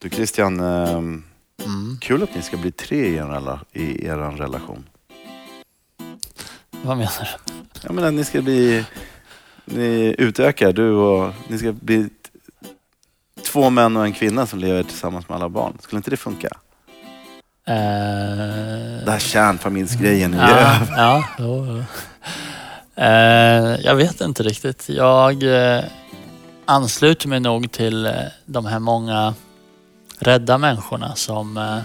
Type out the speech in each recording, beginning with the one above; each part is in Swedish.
Du Christian, ehm, kul att ni ska bli tre i er, i er relation. Vad menar du? Jag menar, ni ska bli... Ni utökar, du och... Ni ska bli två män och en kvinna som lever tillsammans med alla barn. Skulle inte det funka? Eh, Det här kärnfamiljsgrejen är ja, över. ja, jo. Eh, jag vet inte riktigt. Jag eh, ansluter mig nog till de här många rädda människorna som eh,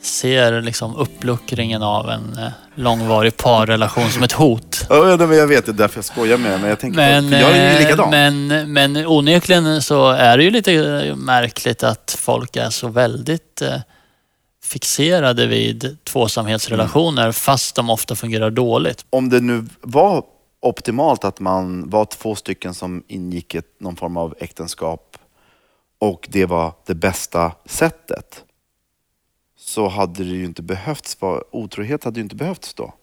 ser liksom uppluckringen av en eh, långvarig parrelation som ett hot. Ja, jag vet, det är därför jag skojar med det. Men jag tänker Men, på, jag är ju eh, likadan. men, men onekligen så är det ju lite märkligt att folk är så väldigt fixerade vid tvåsamhetsrelationer Mm. fast de ofta fungerar dåligt. Om det nu var optimalt att man var två stycken som ingick ett, någon form av äktenskap och det var det bästa sättet så hade det ju inte behövts, otrohet hade ju inte behövts då.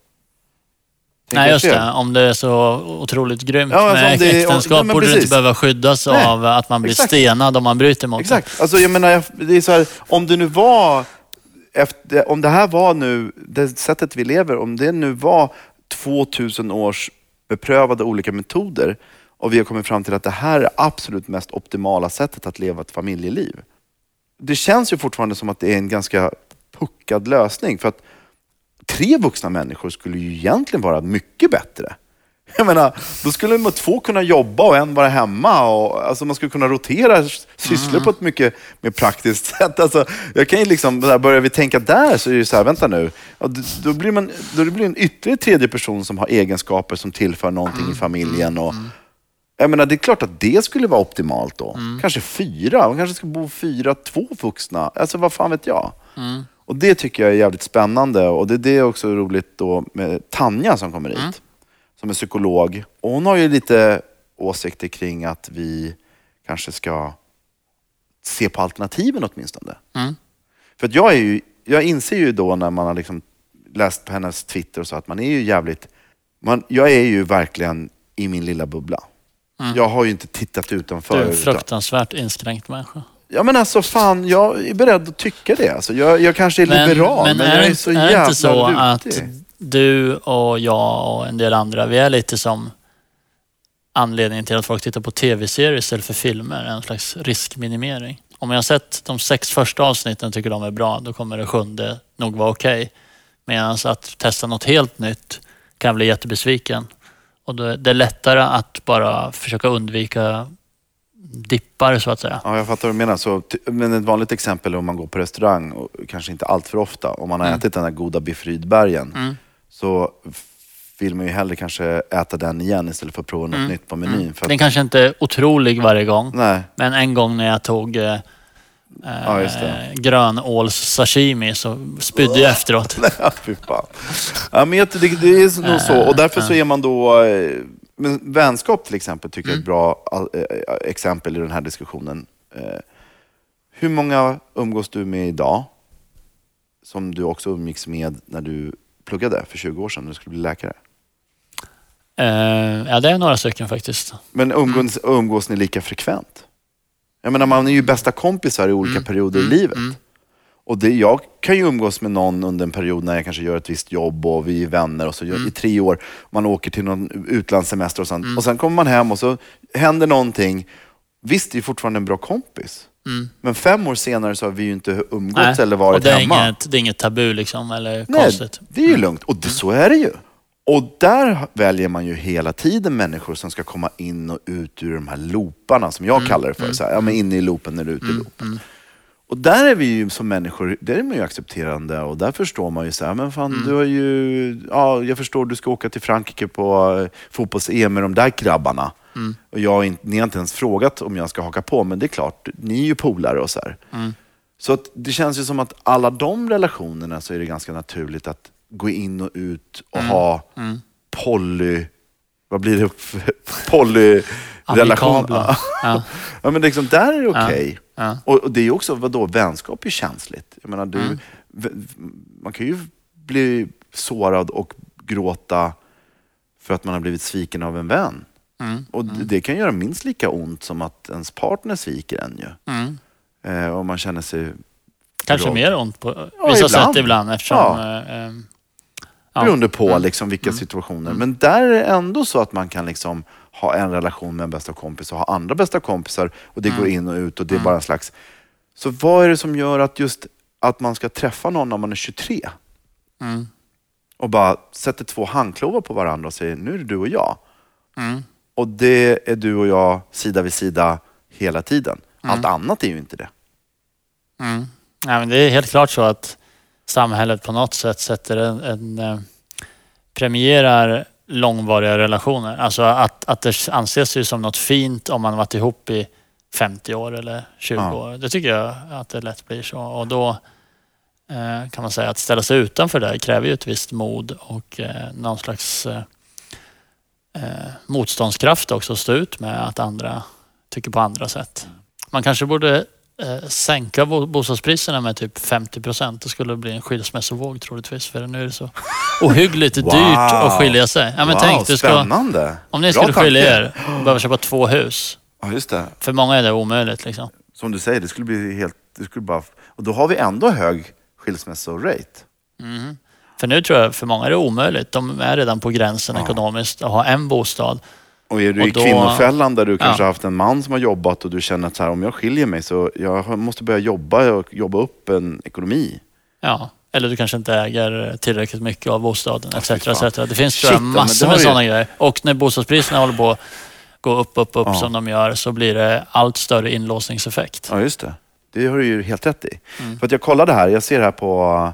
Tänker Nej, just det. Om det är så otroligt grymt Ja, alltså med det äktenskap borde det precis. inte behöva skyddas Nej, av att man blir exakt. stenad om man bryter mot det. Exakt. Alltså, jag menar, det är så här, om det nu var, efter, om det här var nu, det sättet vi lever, om det nu var 2000 års beprövade olika metoder och vi har kommit fram till att det här är absolut mest optimala sättet att leva ett familjeliv. Det känns ju fortfarande som att det är en ganska puckad lösning för att tre vuxna människor skulle ju egentligen vara mycket bättre. Jag menar, då skulle man två kunna jobba och en vara hemma. Och, alltså man skulle kunna rotera sysslor på ett mycket mer praktiskt sätt. Alltså, jag kan ju liksom, där börjar vi tänka där så är det ju så här, vänta nu. Då blir, man, då blir det en ytterligare tredje person som har egenskaper som tillför någonting i familjen. Och, jag menar, det är klart att det skulle vara optimalt då. Kanske fyra, man kanske ska bo fyra, två vuxna. Alltså vad fan vet jag. Och det tycker jag är jävligt spännande och det, det är också roligt då med Tanja som kommer hit. Som är psykolog. Och hon har ju lite åsikter kring att vi kanske ska se på alternativen åtminstone. Mm. För att jag, är ju, jag inser ju då när man har liksom läst på hennes Twitter och så att man är ju jävligt... Man, jag är ju verkligen i min lilla bubbla. Jag har ju inte tittat utanför. Du är en utan- fruktansvärt inskränkt människa. Ja men alltså fan, jag är beredd att tycka det. Alltså, jag, jag kanske är liberal, men, men jag är, är så inte- är jävla det inte så att lutig. du och jag och en del andra, vi är lite som anledningen till att folk tittar på tv-serier istället för filmer, en slags riskminimering. Om jag har sett de sex första avsnitten och tycker de är bra, då kommer det sjunde nog vara okej. Medan att testa något helt nytt kan jag bli jättebesviken. Och då är det lättare att bara försöka undvika dippar så att säga. Ja, jag fattar vad du menar. Så, men ett vanligt exempel är om man går på restaurang, och kanske inte allt för ofta, om man har ätit den där goda biff Rydbergen, Mm. så vill man ju hellre kanske äta den igen istället för att prova något Mm. nytt på menyn. För att, Den kanske inte är otrolig varje gång. Nej, Men en gång när jag tog eh, Ja, eh, grönåls sashimi så spydde jag efteråt. fy fan. Ja, men det, det är nog så. Och därför så är man då... eh, Men vänskap till exempel tycker jag är ett bra all- eh, exempel i den här diskussionen. Eh, Hur många umgås du med idag som du också umgicks med när du pluggade för 20 år sedan när du skulle bli läkare? Eh, ja, det är några stycken faktiskt. Men umgås, umgås ni lika frekvent? Jag menar, man är ju bästa kompisar i olika perioder i livet. Och det, jag kan ju umgås med någon under en period när jag kanske gör ett visst jobb och vi är vänner och så gör, i tre år. Man åker till någon utlandssemester och sånt. Och sen kommer man hem och så händer någonting. Visst, det är fortfarande en bra kompis. Men fem år senare så har vi ju inte umgåtts eller och varit det är, hemma. inget, det är inget tabu liksom, eller Nej, konstigt. det är ju lugnt. Och det, så är det ju. Och där väljer man ju hela tiden människor som ska komma in och ut ur de här looparna som jag kallar det för. Så här, ja, men inne i loopen eller ute i loopen. Och där är vi ju som människor, där är man ju accepterande och där förstår man ju så här, men fan du har ju, ja jag förstår du ska åka till Frankrike på eh, fotbolls-EM med de där grabbarna. Och jag, har ni har inte ens frågat om jag ska haka på, men det är klart, ni är ju polare och så här. Så att det känns ju som att alla de relationerna så är det ganska naturligt att gå in och ut och ha poly... Vad blir det? Polyrelation. Ja. ja, men liksom, där är det okej. Ja. Och, och det är ju också, vadå, vänskap är känsligt. Jag menar, du, v- Man kan ju bli sårad och gråta för att man har blivit sviken av en vän. Och det, det kan göra minst lika ont som att ens partner sviker en ju. Mm. Eh, och man känner sig Kanske mer ont på Ja, vissa ibland. sätt ibland eftersom... Ja. eh, eh, ja. beroende på Mm. liksom vilka situationer. Men där är det ändå så att man kan liksom ha en relation med en bästa kompis och ha andra bästa kompisar och det går in och ut och det är bara en slags... Så vad är det som gör att just att man ska träffa någon när man är 23 Mm. och bara sätter två handklovar på varandra och säger nu är det du och jag. Mm. Och det är du och jag sida vid sida hela tiden. Allt annat är ju inte det. Mm. Ja, men det är helt klart så att samhället på något sätt sätter en, en eh, premierar långvariga relationer. Alltså att, att det anses ju som något fint om man varit ihop i 50 år eller 20 Ja. år. Det tycker jag att det lätt blir så. Och då eh, kan man säga att ställa sig utanför det kräver ju ett visst mod och eh, någon slags eh, eh, motståndskraft också att stå ut med att andra tycker på andra sätt. Man kanske borde sänka bo- bostadspriserna med typ 50 procent. Då skulle det bli en skilsmässovåg troligtvis. För nu är det så ohyggligt Wow. dyrt att skilja sig. Ja, men wow, tänk, du ska, spännande. om ni Bra skulle skilja tanke. er och behöva köpa två hus. Ja, just det. För många är det omöjligt. Liksom. Som du säger, det skulle bli helt... Det skulle bara, och då har vi ändå hög skilsmässorate. Mhm. För nu tror jag för många är det omöjligt. De är redan på gränsen ekonomiskt att ha en bostad. Och är du Och i då- kvinnofällan där du kanske Ja. har haft en man som har jobbat och du känner att så här, om jag skiljer mig så jag måste börja jobba och jobba upp en ekonomi. Ja. Eller du kanske inte äger tillräckligt mycket av bostaden etc. etc. Det finns Shit, tror jag, massor med ju- sådana grejer. Och när bostadspriserna håller på att gå upp, upp, upp Ja. som de gör så blir det allt större inlåsningseffekt. Ja, just det. Det har du ju helt rätt i. Mm. För att jag kollade här, jag ser här på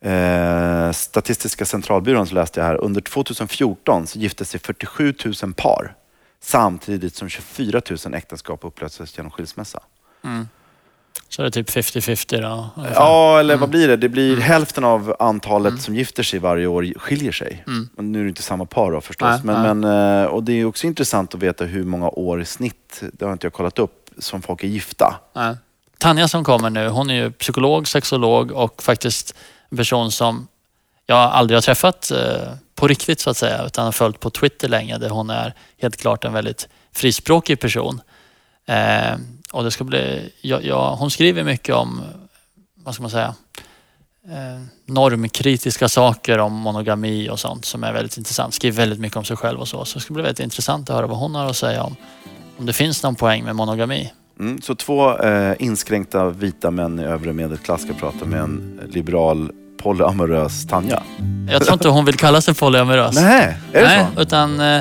eh, Statistiska centralbyrån så läste jag här, under 2014 så gifte sig 47 000 par samtidigt som 24 000 äktenskap upplöstes genom skilsmässa. Så det är typ 50-50 då. ungefär. Ja, eller Mm. vad blir det? Det blir hälften av antalet som gifter sig varje år skiljer sig. Men nu är det inte samma par då förstås. Mm. Nej, men, men, eh, och det är också intressant att veta hur många år i snitt, det har inte jag kollat upp, som folk är gifta. Nej. Tanja som kommer nu, hon är ju psykolog, sexolog och faktiskt en person som jag aldrig har träffat eh, på riktigt så att säga, utan har följt på Twitter länge där hon är helt klart en väldigt frispråkig person. Eh, och det ska bli, ja, ja, hon skriver mycket om, vad ska man säga, eh, normkritiska saker om monogami och sånt som är väldigt intressant. Skriver väldigt mycket om sig själv och så. Så det ska bli väldigt intressant att höra vad hon har att säga om, om det finns någon poäng med monogami. Mm, så två eh, inskränkta vita män i övre medelklass ska prata med en liberal polyamorös Tanja. Jag tror inte hon vill kalla sig polyamorös. Nej, är det Nej, så? utan eh,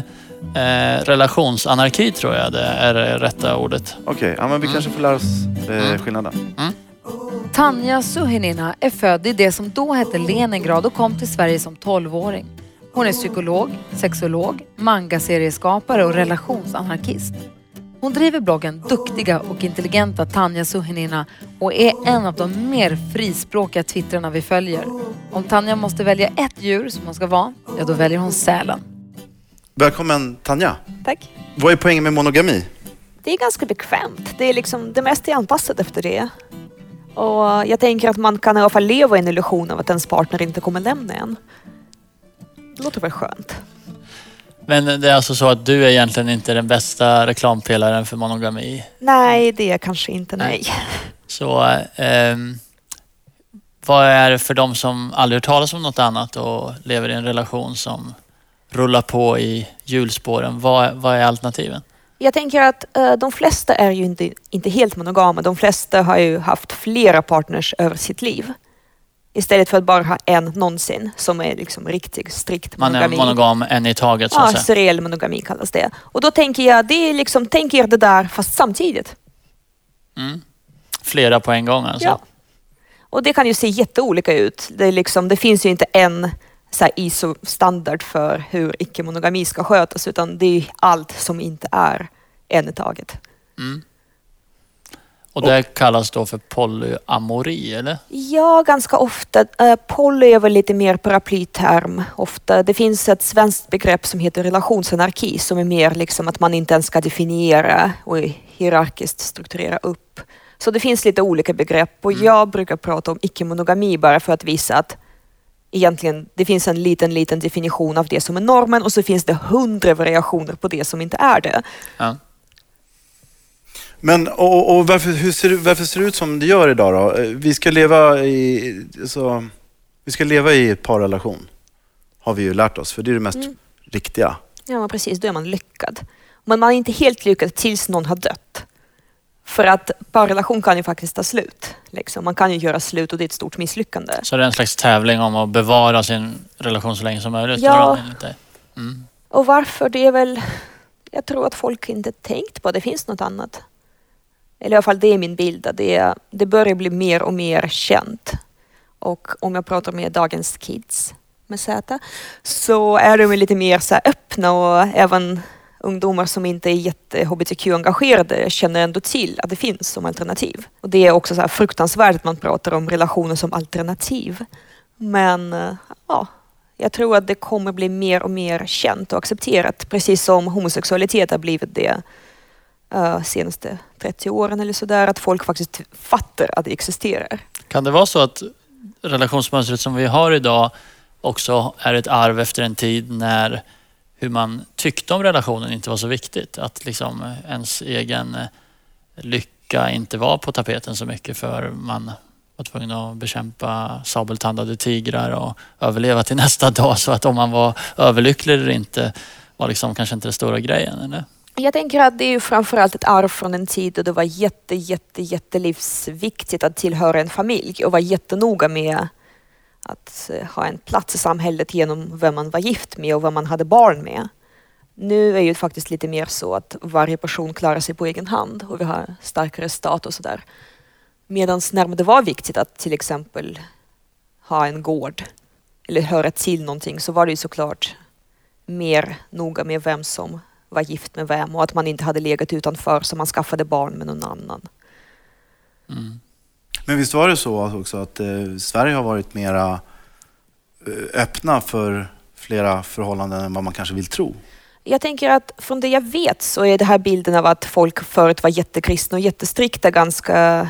eh, relationsanarki tror jag det är det rätta ordet. Okej, ja, men vi kanske får lära oss Mm. eh, skillnaden. Tanja Suhinina är född i det som då hette Leningrad och kom till Sverige som 12-åring. Hon är psykolog, sexolog, mangaserieskapare och relationsanarkist. Hon driver bloggen Duktiga och intelligenta Tanja Suhinina och är en av de mer frispråkiga twittrarna vi följer. Om Tanja måste välja ett djur som hon ska vara, ja då väljer hon sälen. Välkommen Tanja. Tack. Vad är poängen med monogami? Det är ganska bekvämt. Det är liksom det mesta är anpassat efter det. Och jag tänker att man kan i alla fall leva i en illusion av att ens partner inte kommer lämna en. Det låter väl skönt. Men det är alltså så att du är egentligen inte den bästa reklampelaren för monogami. Nej, det är kanske inte nej. Så ehm, vad är det för de som aldrig hört talas om något annat och lever i en relation som rullar på i hjulspåren? Vad, vad är alternativen? Jag tänker att eh, de flesta är ju inte, inte helt monogama. De flesta har ju haft flera partners över sitt liv. Istället för att bara ha en någonsin som är liksom riktigt strikt Man är monogam en i taget så att Ja, säga. seriell monogami kallas det. Och då tänker jag, det är liksom, tänk er det där fast samtidigt. Mm. Flera på en gång alltså. Ja. Och det kan ju se jätteolika ut. Det, är liksom, det finns ju inte en så här ISO-standard för hur icke-monogami ska skötas, utan det är allt som inte är en i taget. Mm. Och det kallas då för polyamori, eller? Ja, ganska ofta. Uh, poly är väl lite mer paraplyterm ofta. Det finns ett svenskt begrepp som heter relationsanarki som är mer liksom att man inte ens ska definiera och hierarkiskt strukturera upp. Så det finns lite olika begrepp och jag brukar prata om icke-monogami bara för att visa att egentligen det finns en liten, liten definition av det som är normen och så finns det hundra variationer på det som inte är det. Ja. Men och, och varför, hur ser, varför ser det ut som det gör idag då? Eh, Vi ska leva i, så, vi ska leva i ett parrelation. Har vi ju lärt oss, för det är det mest Mm. riktiga. Ja, precis. Då är man lyckad. Men man är inte helt lyckad tills någon har dött. För att parrelation kan ju faktiskt ta slut. Liksom. Man kan ju göra slut och det är ett stort misslyckande. Så det är en slags tävling om att bevara sin relation så länge som möjligt? Ja. Mm. Och varför? Det är väl... Jag tror att folk inte tänkt på att det finns något annat. Eller i alla fall det är min bild. att Det, det börjar bli mer och mer känt. Och om jag pratar med dagens kids med Z så är de lite mer så här öppna och även ungdomar som inte är jätte hbtq-engagerade känner ändå till att det finns som alternativ. Och det är också så här fruktansvärt att man pratar om relationer som alternativ. Men eh, ja, jag tror att det kommer bli mer och mer känt och accepterat, precis som homosexualitet har blivit det uh, senaste 30 åren eller sådär, att folk faktiskt fattar att det existerar. Kan det vara så att relationsmönstret som vi har idag också är ett arv efter en tid när hur man tyckte om relationen inte var så viktigt? Att liksom ens egen eh, lycka inte var på tapeten så mycket för man var tvungen att bekämpa sabeltandade tigrar och överleva till nästa dag. Så att om man var överlycklig eller inte var liksom kanske inte den stora grejen. Eller? Jag tänker att det är ju framförallt ett arv från en tid då det var jätte, jätte, jättelivsviktigt att tillhöra en familj och vara jättenoga med att eh, ha en plats i samhället genom vem man var gift med och vem man hade barn med. Nu är ju faktiskt lite mer så att varje person klarar sig på egen hand och vi har starkare stat och sådär. Medan när det var viktigt att till exempel ha en gård eller höra till någonting så var det ju såklart mer noga med vem som var gift med vem och att man inte hade legat utanför så man skaffade barn med någon annan. Mm. Men visst var det så också att eh, Sverige har varit mera eh, öppna för flera förhållanden än vad man kanske vill tro? Jag tänker att från det jag vet så är det här bilden av att folk förut var jättekristna och jättestrikta ganska,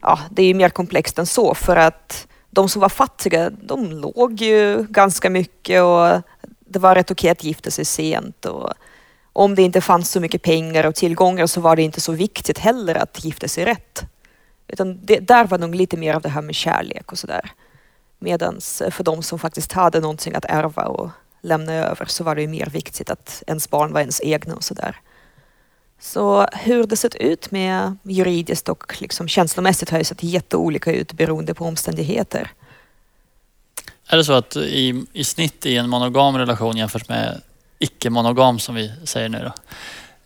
ja det är ju mer komplext än så för att de som var fattiga de låg ju ganska mycket och det var rätt okej att gifta sig sent och om det inte fanns så mycket pengar och tillgångar så var det inte så viktigt heller att gifta sig rätt. Utan det, där var nog lite mer av det här med kärlek och sådär. Medan eh, för de som faktiskt hade någonting att ärva och lämna över så var det ju mer viktigt att ens barn var ens egna och sådär. Så hur det sett ut med juridiskt och liksom känslomässigt har ju sett jätteolika ut beroende på omständigheter. Är det så att i, i snitt i en monogam relation jämfört med icke-monogam som vi säger nu då,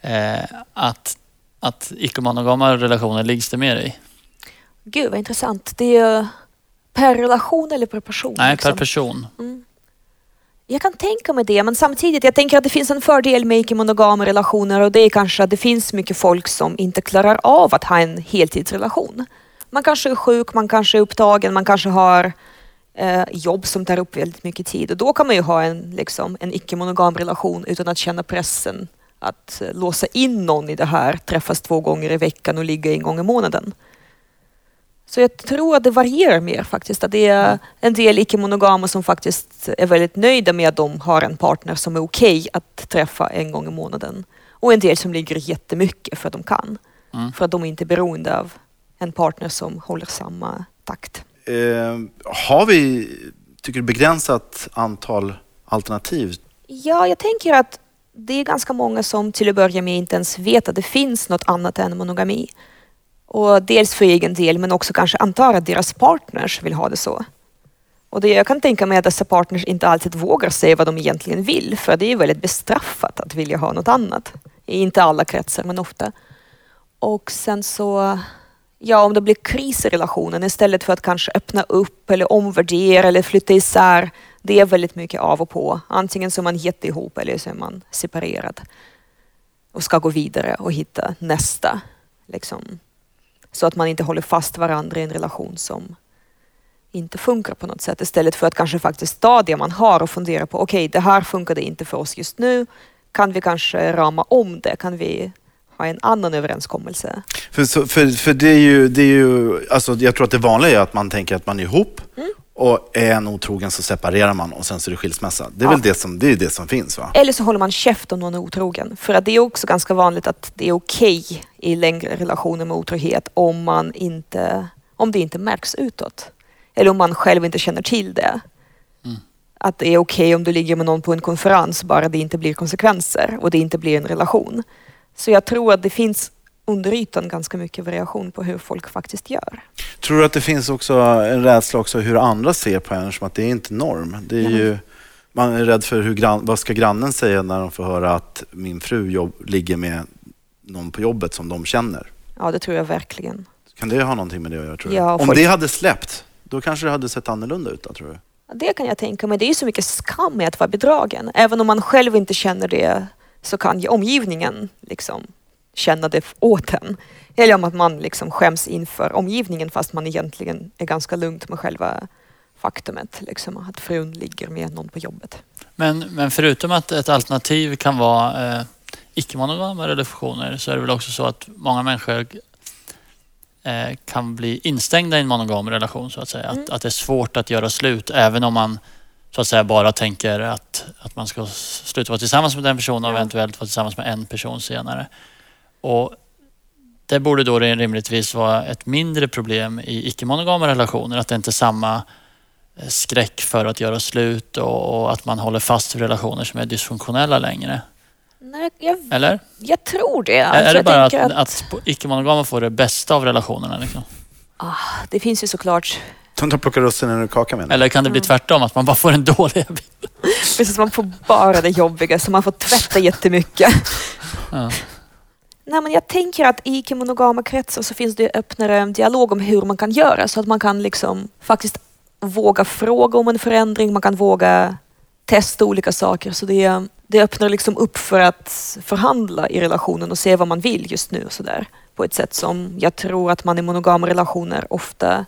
eh, att, att icke-monogama relationer liggs det mer i? Gud vad intressant. Det är per relation eller per person? Nej, liksom? per person. Mm. Jag kan tänka mig det, men samtidigt, jag tänker att det finns en fördel med icke-monogama relationer och det är kanske att det finns mycket folk som inte klarar av att ha en heltidsrelation. Man kanske är sjuk, man kanske är upptagen, man kanske har eh, jobb som tar upp väldigt mycket tid och då kan man ju ha en, liksom, en icke-monogam relation utan att känna pressen att eh, låsa in någon i det här, träffas två gånger i veckan och ligga en gång i månaden. Så jag tror att det varierar mer faktiskt. Att det är en del icke-monogama som faktiskt är väldigt nöjda med att de har en partner som är okej att träffa en gång i månaden. Och en del som ligger jättemycket för att de kan. Mm. För att de inte är beroende av en partner som håller samma takt. Eh, har vi, tycker du, begränsat antal alternativ? Ja, jag tänker att det är ganska många som till att börja med inte ens vet att det finns något annat än monogami. Och dels för egen del, men också kanske antar att deras partners vill ha det så. Och det, jag kan tänka mig att dessa partners inte alltid vågar säga vad de egentligen vill, för det är väldigt bestraffat att vilja ha något annat. I inte alla kretsar, men ofta. Och sen så, ja om det blir kris i relationen, istället för att kanske öppna upp eller omvärdera eller flytta isär, det är väldigt mycket av och på. Antingen så är man jätteihop eller så är man separerad och ska gå vidare och hitta nästa. Liksom. Så att man inte håller fast varandra i en relation som inte funkar på något sätt istället för att kanske faktiskt ta det man har och fundera på okej, det här funkade inte för oss just nu. Kan vi kanske rama om det? Kan vi ha en annan överenskommelse? För, så- för, för det är ju, det är ju alltså jag tror att det vanliga är att man tänker att man är ihop Och är en otrogen så separerar man och sen så är det skilsmässa. Det är väl det som, det, är det som finns va? Eller så håller man käft om någon är otrogen. För att det är också ganska vanligt att det är okej i längre relationer med otrohet om, man inte, om det inte märks utåt. Eller om man själv inte känner till det. Att det är okej om du ligger med någon på en konferens bara det inte blir konsekvenser och det inte blir en relation. Så jag tror att det finns under ytan ganska mycket variation på hur folk faktiskt gör. Tror du att det finns också en rädsla också hur andra ser på en som att det är inte norm? Det är ju, man är rädd för hur vad ska grannen säga när de får höra att min fru jobb, ligger med någon på jobbet som de känner? Ja, det tror jag verkligen. Kan det ha någonting med det att göra tror du? Ja, Om folk- det hade släppt, då kanske det hade sett annorlunda ut då, tror du? Det kan jag tänka mig. Det är så mycket skam med att vara bedragen. Även om man själv inte känner det så kan ju omgivningen liksom känna det åt en. Eller om att man liksom skäms inför omgivningen fast man egentligen är ganska lugnt med själva faktumet. Liksom, att frun ligger med någon på jobbet. Men, men förutom att ett alternativ kan vara eh, icke-monogama relationer så är det väl också så att många människor eh, kan bli instängda i en monogam relation så att säga. Att, att det är svårt att göra slut även om man så att säga bara tänker att, att man ska sluta vara tillsammans med den personen och Ja. eventuellt vara tillsammans med en person senare. Och det borde då rimligtvis vara ett mindre problem i icke-monogama relationer. Att det inte är samma eh, skräck för att göra slut och, och att man håller fast vid relationer som är dysfunktionella längre. Nej, jag, Eller? jag tror det. är, Alltså, är det bara att, tänker att... icke-monogama får det bästa av relationerna? Liksom? ah, det finns ju såklart, De plockar russinen ur kakan menar? Eller kan det bli tvärtom, att man bara får en dålig bild? precis man får bara det jobbiga så man får tvätta jättemycket. Ja. Nej, men jag tänker att i icke-monogama kretsar så finns det öppnare dialog om hur man kan göra så att man kan liksom faktiskt våga fråga om en förändring, man kan våga testa olika saker. Så det, det öppnar liksom upp för att förhandla i relationen och se vad man vill just nu och sådär. På ett sätt som jag tror att man i monogama relationer ofta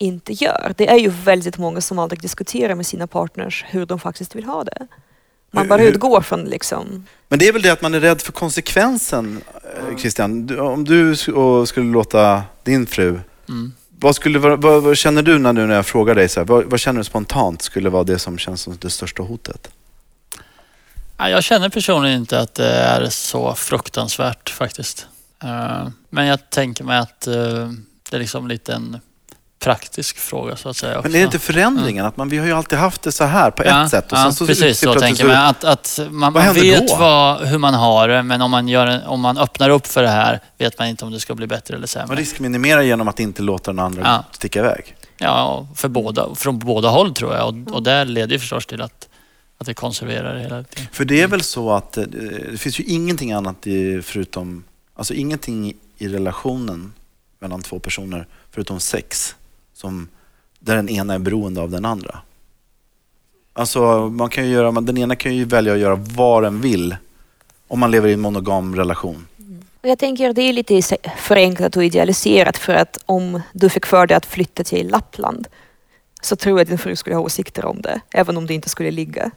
inte gör. Det är ju väldigt många som aldrig diskuterar med sina partners hur de faktiskt vill ha det. Man bara utgår från liksom Men det är väl det att man är rädd för konsekvensen, eh, Christian. Om du skulle låta din fru, Mm. vad, skulle, vad, vad, vad känner du när, nu när jag frågar dig, så här, vad, vad känner du spontant skulle vara det som känns som det största hotet? Ja, Jag känner personligen inte att det är så fruktansvärt faktiskt. Eh, Men jag tänker mig att eh, det är liksom lite en praktisk fråga så att säga. Också. Men är det inte förändringen? Att man, vi har ju alltid haft det så här på ett sätt. Och ja, så precis så tänker jag. Att, att man, man vet vad, hur man har det men om man, gör om man öppnar upp för det här vet man inte om det ska bli bättre eller Man sämre. riskminimerar genom att inte låta den andra Ja. sticka iväg. Ja, för båda, från båda håll tror jag. Och, och det leder ju förstås till att, att det konserverar det hela tiden. För det är väl så att eh, det finns ju ingenting annat i, förutom, alltså ingenting i relationen mellan två personer förutom sex som, där den ena är beroende av den andra. Alltså man kan ju göra, man- den ena kan ju välja att göra vad den vill om man lever i en monogam relation. Och Jag tänker det är lite förenklat och idealiserat för att om du fick för dig att flytta till Lappland så tror jag att din fru skulle ha åsikter om det, även om det inte skulle ligga.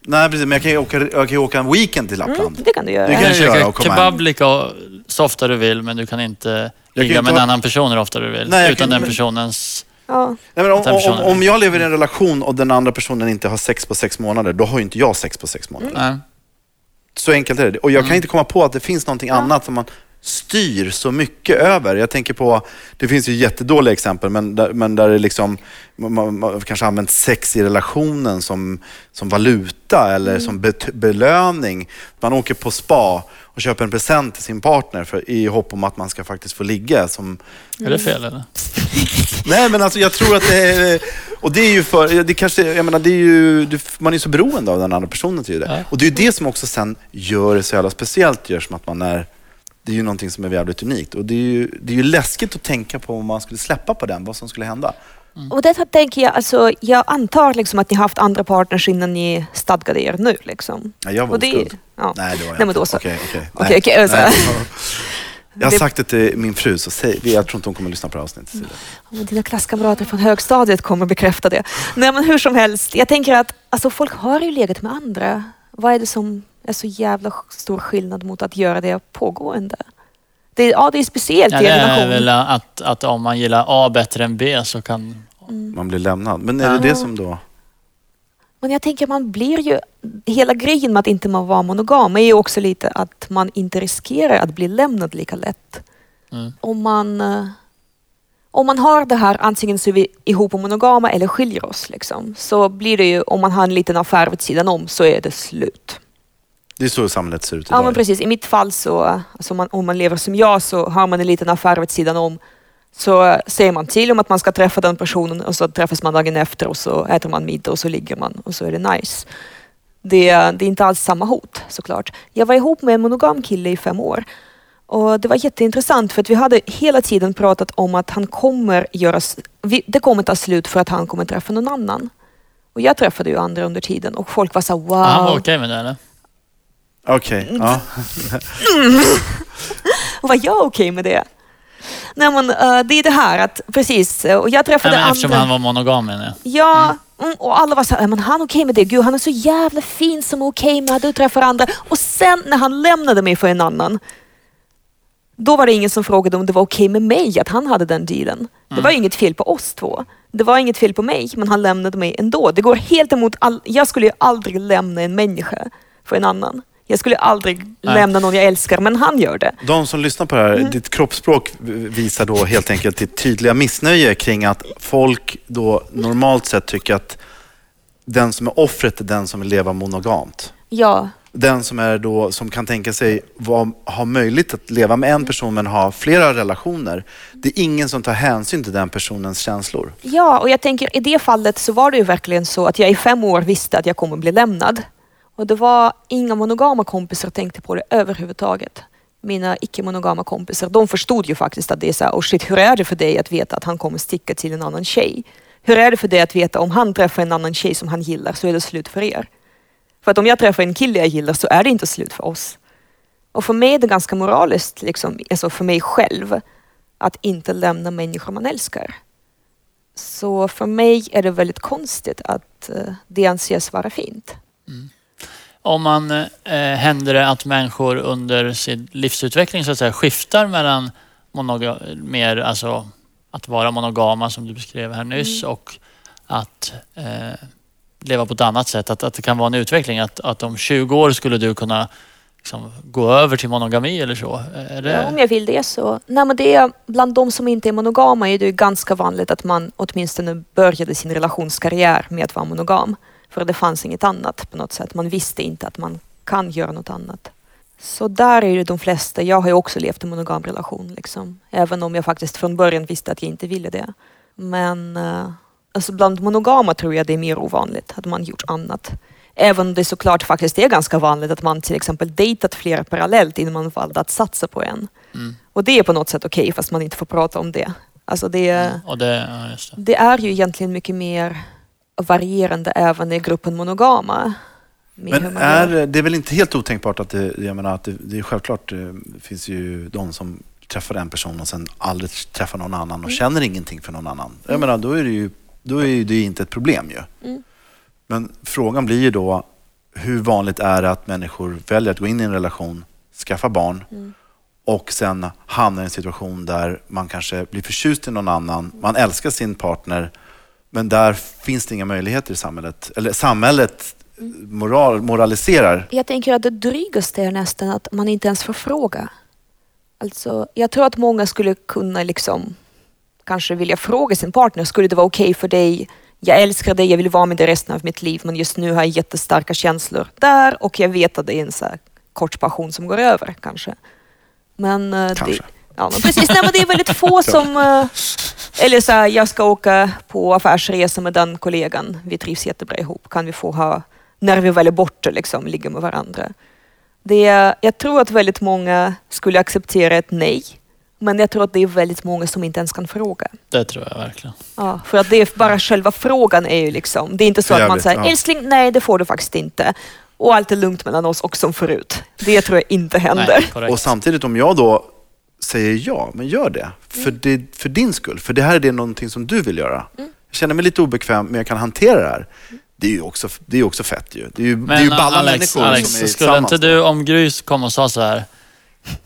Nej precis, men jag kan ju åka, jag kan ju åka en weekend till Lappland. Mm, det kan du göra. Det kan Du göra och komma kebab lika så ofta du vill men du kan inte kan ligga ju med en annan person hur ofta du vill. Nej, utan kan- den personens... Ja. Nej, men om, om, om jag lever i en relation och den andra personen inte har sex på sex månader, då har ju inte jag sex på sex månader. Nej. Så enkelt är det. Och jag Mm. kan inte komma på att det finns någonting annat som man styr så mycket över. Jag tänker på, det finns ju jättedåliga exempel, men där, men där det liksom, man, man, kanske använt sex i relationen som, som valuta eller Mm. som bet, belöning. Man åker på spa och köper en present till sin partner för, i hopp om att man ska faktiskt få ligga. Som, Är det fel eller? Nej men alltså jag tror att det är, och det är ju för, det kanske, jag menar det är ju, man är så beroende av den andra personen till det. Ja. Och det är ju det som också sen gör det så jävla speciellt, gör som att man är, det är ju någonting som är jävligt unikt. Och det är ju, det är ju läskigt att tänka på om man skulle släppa på den, vad som skulle hända. Och därför tänker jag, alltså, jag antar liksom att ni har haft andra partners innan ni stadgade er nu. Liksom. Ja, jag var Och det, oskuld. ja. Nej, det var jag Nej, men inte. då så. Okej, okej. Okej, alltså. Jag har Det- sagt det till min fru, så säg, jag tror inte hon kommer att lyssna på det här avsnittet. Men Dina klasskamrater från högstadiet kommer bekräfta det. Nej men hur som helst, jag tänker att alltså, folk har ju legat med andra. Vad är det som är så jävla stor skillnad mot att göra det pågående? Det är, ja, det är speciellt Ja, i det en är relation. väl att, att om man gillar A bättre än B så kan man blir lämnad. Men är det det som då... Men jag tänker man blir ju, hela grejen med att inte man var monogam är ju också lite att man inte riskerar att bli lämnad lika lätt. Mm. Om man, eh, om man har det här, antingen så är vi ihop och monogama eller skiljer oss, liksom, så blir det ju, om man har en liten affär vid sidan om, så är det slut. Det är så samhället ser ut Ja idag. men precis, i mitt fall så, alltså om, man, om man lever som jag så har man en liten affär vid sidan om så säger man till om att man ska träffa den personen och så träffas man dagen efter och så äter man middag och så ligger man och så är det nice. Det, det är inte alls samma hot såklart. Jag var ihop med en monogam kille i fem år och det var jätteintressant för att vi hade hela tiden pratat om att han kommer göra, det kommer ta slut för att han kommer träffa någon annan. Och jag träffade ju andra under tiden och folk var så wow. Han var okej med det eller? Okej, ja. Och var jag okej med det? Nej men eh, det är det här att precis, eh, och jag träffade Nej, men eftersom andra. han var monogam menar jag. Ja, mm, och alla var så här, men han är okej med det. Gud, han är så jävla fin som är okej med att du träffar andra. Och sen när han lämnade mig för en annan, då var det ingen som frågade om det var okej med mig att han hade den dealen. Det var ju inget fel på oss två. Det var inget fel på mig, men han lämnade mig ändå. Det går helt emot all... Jag skulle ju aldrig lämna en människa för en annan. Jag skulle aldrig Nej. lämna någon jag älskar, men han gör det. De som lyssnar på det här, Mm. ditt kroppsspråk visar då helt enkelt ditt tydliga missnöje kring att folk då normalt sett tycker att den som är offret är den som vill leva monogamt. Ja, Den som, är då, som kan tänka sig vad, ha möjlighet att leva med en person men ha flera relationer. Det är ingen som tar hänsyn till den personens känslor. Ja, och jag tänker i det fallet så var det ju verkligen så att jag i fem år visste att jag kommer bli lämnad. Och det var inga monogama kompisar tänkte på det överhuvudtaget. Mina icke-monogama kompisar, de förstod ju faktiskt att det är så här, oh shit, hur är det för dig att veta att han kommer sticka till en annan tjej? Hur är det för dig att veta om han träffar en annan tjej som han gillar så är det slut för er? För att om jag träffar en kille jag gillar så är det inte slut för oss. Och för mig är det ganska moraliskt, liksom, alltså för mig själv, att inte lämna människor man älskar. Så för mig är det väldigt konstigt att eh, det anses vara fint. Mm. Om man eh, händer det att människor under sin livsutveckling så att säga skiftar mellan monoga, mer, alltså att vara monogama som du beskrev här nyss och att eh, leva på ett annat sätt. Att, att det kan vara en utveckling. Att, att om 20 år skulle du kunna liksom, gå över till monogami eller så. Är det, Ja, om jag vill det så. Nej, men det är, bland de som inte är monogama är det ganska vanligt att man åtminstone började sin relationskarriär med att vara monogam. För det fanns inget annat på något sätt. Man visste inte att man kan göra något annat. Så där är ju de flesta. Jag har ju också levt i monogam relation. Liksom. Även om jag faktiskt från början visste att jag inte ville det. Men eh, alltså bland monogama tror jag det är mer ovanligt att man gjort annat. Även om det såklart faktiskt är ganska vanligt att man till exempel dejtat flera parallellt innan man valde att satsa på en. Mm. Och det är på något sätt okej fast man inte får prata om det. Alltså det, och det, ja, det. det är ju egentligen mycket mer varierande även i gruppen monogama. Men är, det är väl inte helt otänkbart att det, jag menar att det, det är självklart, det finns ju de som träffar en person och sen aldrig träffar någon annan Mm. och känner ingenting för någon annan. Jag menar, då är det ju då är det inte ett problem ju. Mm. Men frågan blir ju då, hur vanligt är det att människor väljer att gå in i en relation, skaffa barn Mm. och sen hamnar i en situation där man kanske blir förtjust i någon annan, man älskar sin partner, men där finns det inga möjligheter i samhället. Eller samhället moral, moraliserar. Jag tänker att det drygaste är nästan att man inte ens får fråga. Alltså, jag tror att många skulle kunna liksom kanske vilja fråga sin partner, skulle det vara okej för dig? Jag älskar dig, jag vill vara med dig resten av mitt liv, men just nu har jag jättestarka känslor där och jag vet att det är en så kort passion som går över kanske. Men, eh, Kanske. Det, ja, men precis. Nej, men det är väldigt få som... eh, Eller så här, jag ska åka på affärsresa med den kollegan, vi trivs jättebra ihop, kan vi få ha, när vi väl är borta, liksom, ligga med varandra. Det är, jag tror att väldigt många skulle acceptera ett nej, men jag tror att det är väldigt många som inte ens kan fråga. det tror jag verkligen. Ja, för att det är bara själva frågan är ju liksom, det är inte så att man säger ja. älskling, nej det får du faktiskt inte. Och allt är lugnt mellan oss och som förut. Det tror jag inte händer. Nej. Och samtidigt om jag då säger ja, men gör det. För, det, för din skull. För det här är det någonting som du vill göra. Jag känner mig lite obekväm, men jag kan hantera det här. Det är ju också, det är också fett ju. Det är ju, det är ju Men balla Alex, människor Alex som är skulle inte du, om Grys kom och sa så här,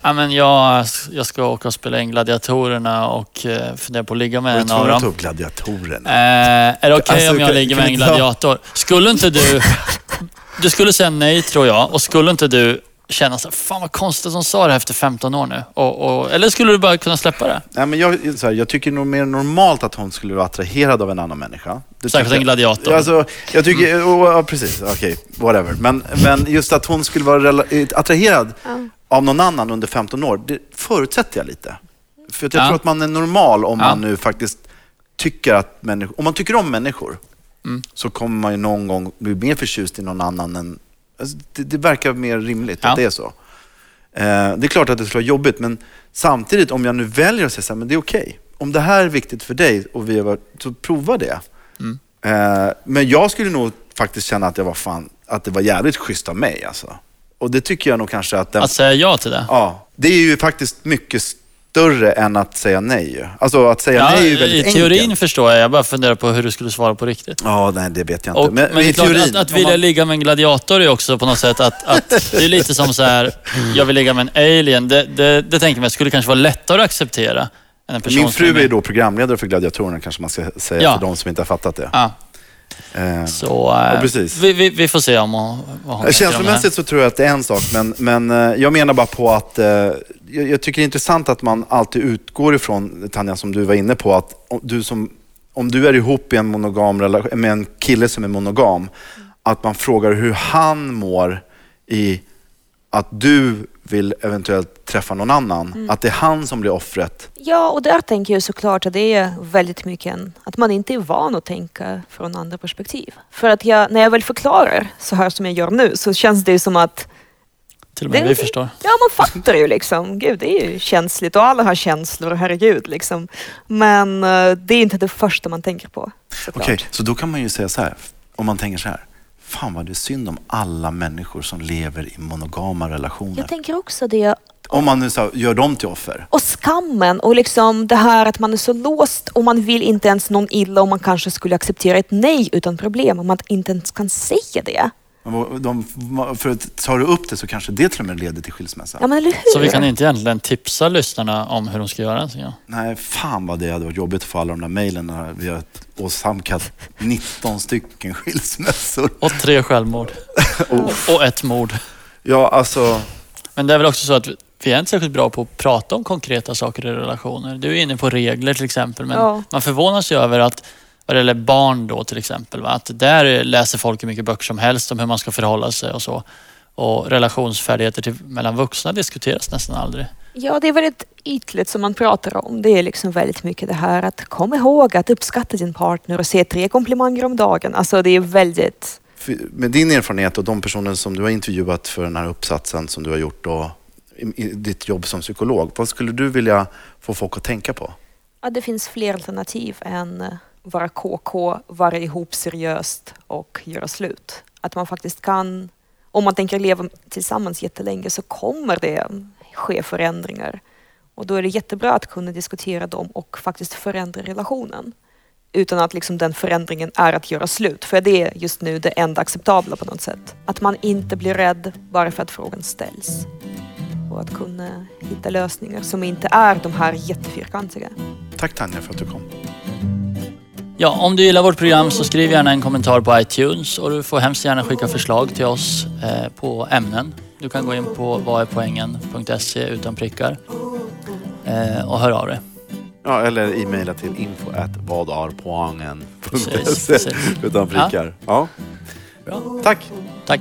Ja, men jag, jag ska åka och spela in Gladiatorerna och eh, fundera på att ligga med du en av dem. upp gladiatorerna? Eh, är det okej Alltså, om jag kan- ligger kan med en gladiator? Skulle inte du... Du skulle säga nej tror jag och skulle inte du känna så här, fan vad konstigt att de sa det här efter 15 år nu. Och, och, eller skulle du bara kunna släppa det? Nej, men jag, så här, jag tycker nog mer normalt att hon skulle vara attraherad av en annan människa. Det Särskilt en gladiator. jag. Alltså, jag tycker, och, ja, precis, okej, whatever. Men, men just att hon skulle vara attraherad av någon annan under 15 år, det förutsätter jag lite. För att jag Ja. tror att man är normal om Ja. man nu faktiskt tycker att människor, om man tycker om människor, Mm. så kommer man ju någon gång bli mer förtjust i någon annan än... Alltså, det, det verkar mer rimligt Ja. att det är så. Eh, det är klart att det skulle vara jobbigt, men samtidigt om jag nu väljer att säga så här, men det är okej. Om det här är viktigt för dig och vi har varit, så prova det. Mm. Eh, men jag skulle nog faktiskt känna att, jag var fan, att det var jävligt schysst av mig. Alltså. Och det tycker jag nog kanske att den... Att säga ja till det? Ja, det är ju faktiskt mycket större än att säga nej. Alltså att säga Ja, nej är ju I väldigt teorin enkelt. förstår jag. Jag bara funderar på hur du skulle svara på riktigt. Ja, nej det vet jag inte. Och, men, det är klart, att, att vilja man- ligga med en gladiator är också på något sätt att, att det är lite som så här, jag vill ligga med en alien. Det, det, det tänker man skulle kanske vara lättare att acceptera än en Min fru är då programledare för Gladiatorerna kanske man ska säga Ja. för de som inte har fattat det. Ja, Eh, så Ja, eh, precis. vi, vi, vi får se om hon, vad hon. Känslomässigt så tror jag att det är en sak, men, men eh, jag menar bara på att eh, jag, jag tycker det är intressant att man alltid utgår ifrån, Tanja, som du var inne på, att om du, som, om du är ihop i en monogam relation, med en kille som är monogam, att man frågar hur han mår i att du vill eventuellt träffa någon annan. Att det är han som blir offret. Ja, och där tänker jag såklart att det är väldigt mycket en, att man inte är van att tänka från andra perspektiv. För att jag, när jag väl förklarar så här som jag gör nu så känns det som att Till och med det- vi förstår. Ja, man fattar ju liksom. Gud, det är ju känsligt och alla har känslor, herregud. Liksom. Men eh, det är inte det första man tänker på. Okej, så då kan man ju säga så här, om man tänker så här. Fan vad det är synd om alla människor som lever i monogama relationer. Jag tänker också det. Om man nu så, gör dem till offer. Och skammen och liksom det här att man är så låst och man vill inte ens någon illa och man kanske skulle acceptera ett nej utan problem om man inte ens kan säga det. De, för att tar du upp det så kanske det till och med leder till skilsmässa. Ja men eller hur? Så vi kan inte egentligen tipsa lyssnarna om hur de ska göra gång. Nej, fan vad det hade varit jobbigt att få alla de där mejlen när vi har åsamkat 19 stycken skilsmässor. Och tre självmord. och ett mord. Ja, alltså, Men det är väl också så att vi är inte särskilt bra på att prata om konkreta saker i relationer. Du är inne på regler till exempel, men Ja. man förvånas ju över att vad gäller barn då till exempel, va? att där läser folk hur mycket böcker som helst om hur man ska förhålla sig och så. Och relationsfärdigheter till, mellan vuxna diskuteras nästan aldrig. Ja, det är väldigt ytligt som man pratar om. Det är liksom väldigt mycket det här att kom ihåg att uppskatta din partner och se tre komplimanger om dagen. Alltså det är väldigt... med din erfarenhet och de personer som du har intervjuat för den här uppsatsen som du har gjort och i, i ditt jobb som psykolog. Vad skulle du vilja få folk att tänka på? Ja, det finns fler alternativ än eh, vara KK, vara ihop seriöst och göra slut. Att man faktiskt kan, om man tänker leva tillsammans jättelänge så kommer det ske förändringar. Och då är det jättebra att kunna diskutera dem och faktiskt förändra relationen. Utan att liksom den förändringen är att göra slut. För det är just nu det enda acceptabla på något sätt. Att man inte blir rädd bara för att frågan ställs. Och att kunna hitta lösningar som inte är de här jättefyrkantiga. Tack Tanja för att du kom. Ja, om du gillar vårt program så skriv gärna en kommentar på iTunes och du får hemskt gärna skicka förslag till oss eh, på ämnen. Du kan gå in på vadärpoängen.se utan prickar eh, och hör av dig. Ja, eller e-maila till info vadarpoangen.se utan prickar. Ja. Bra. Tack. Tack.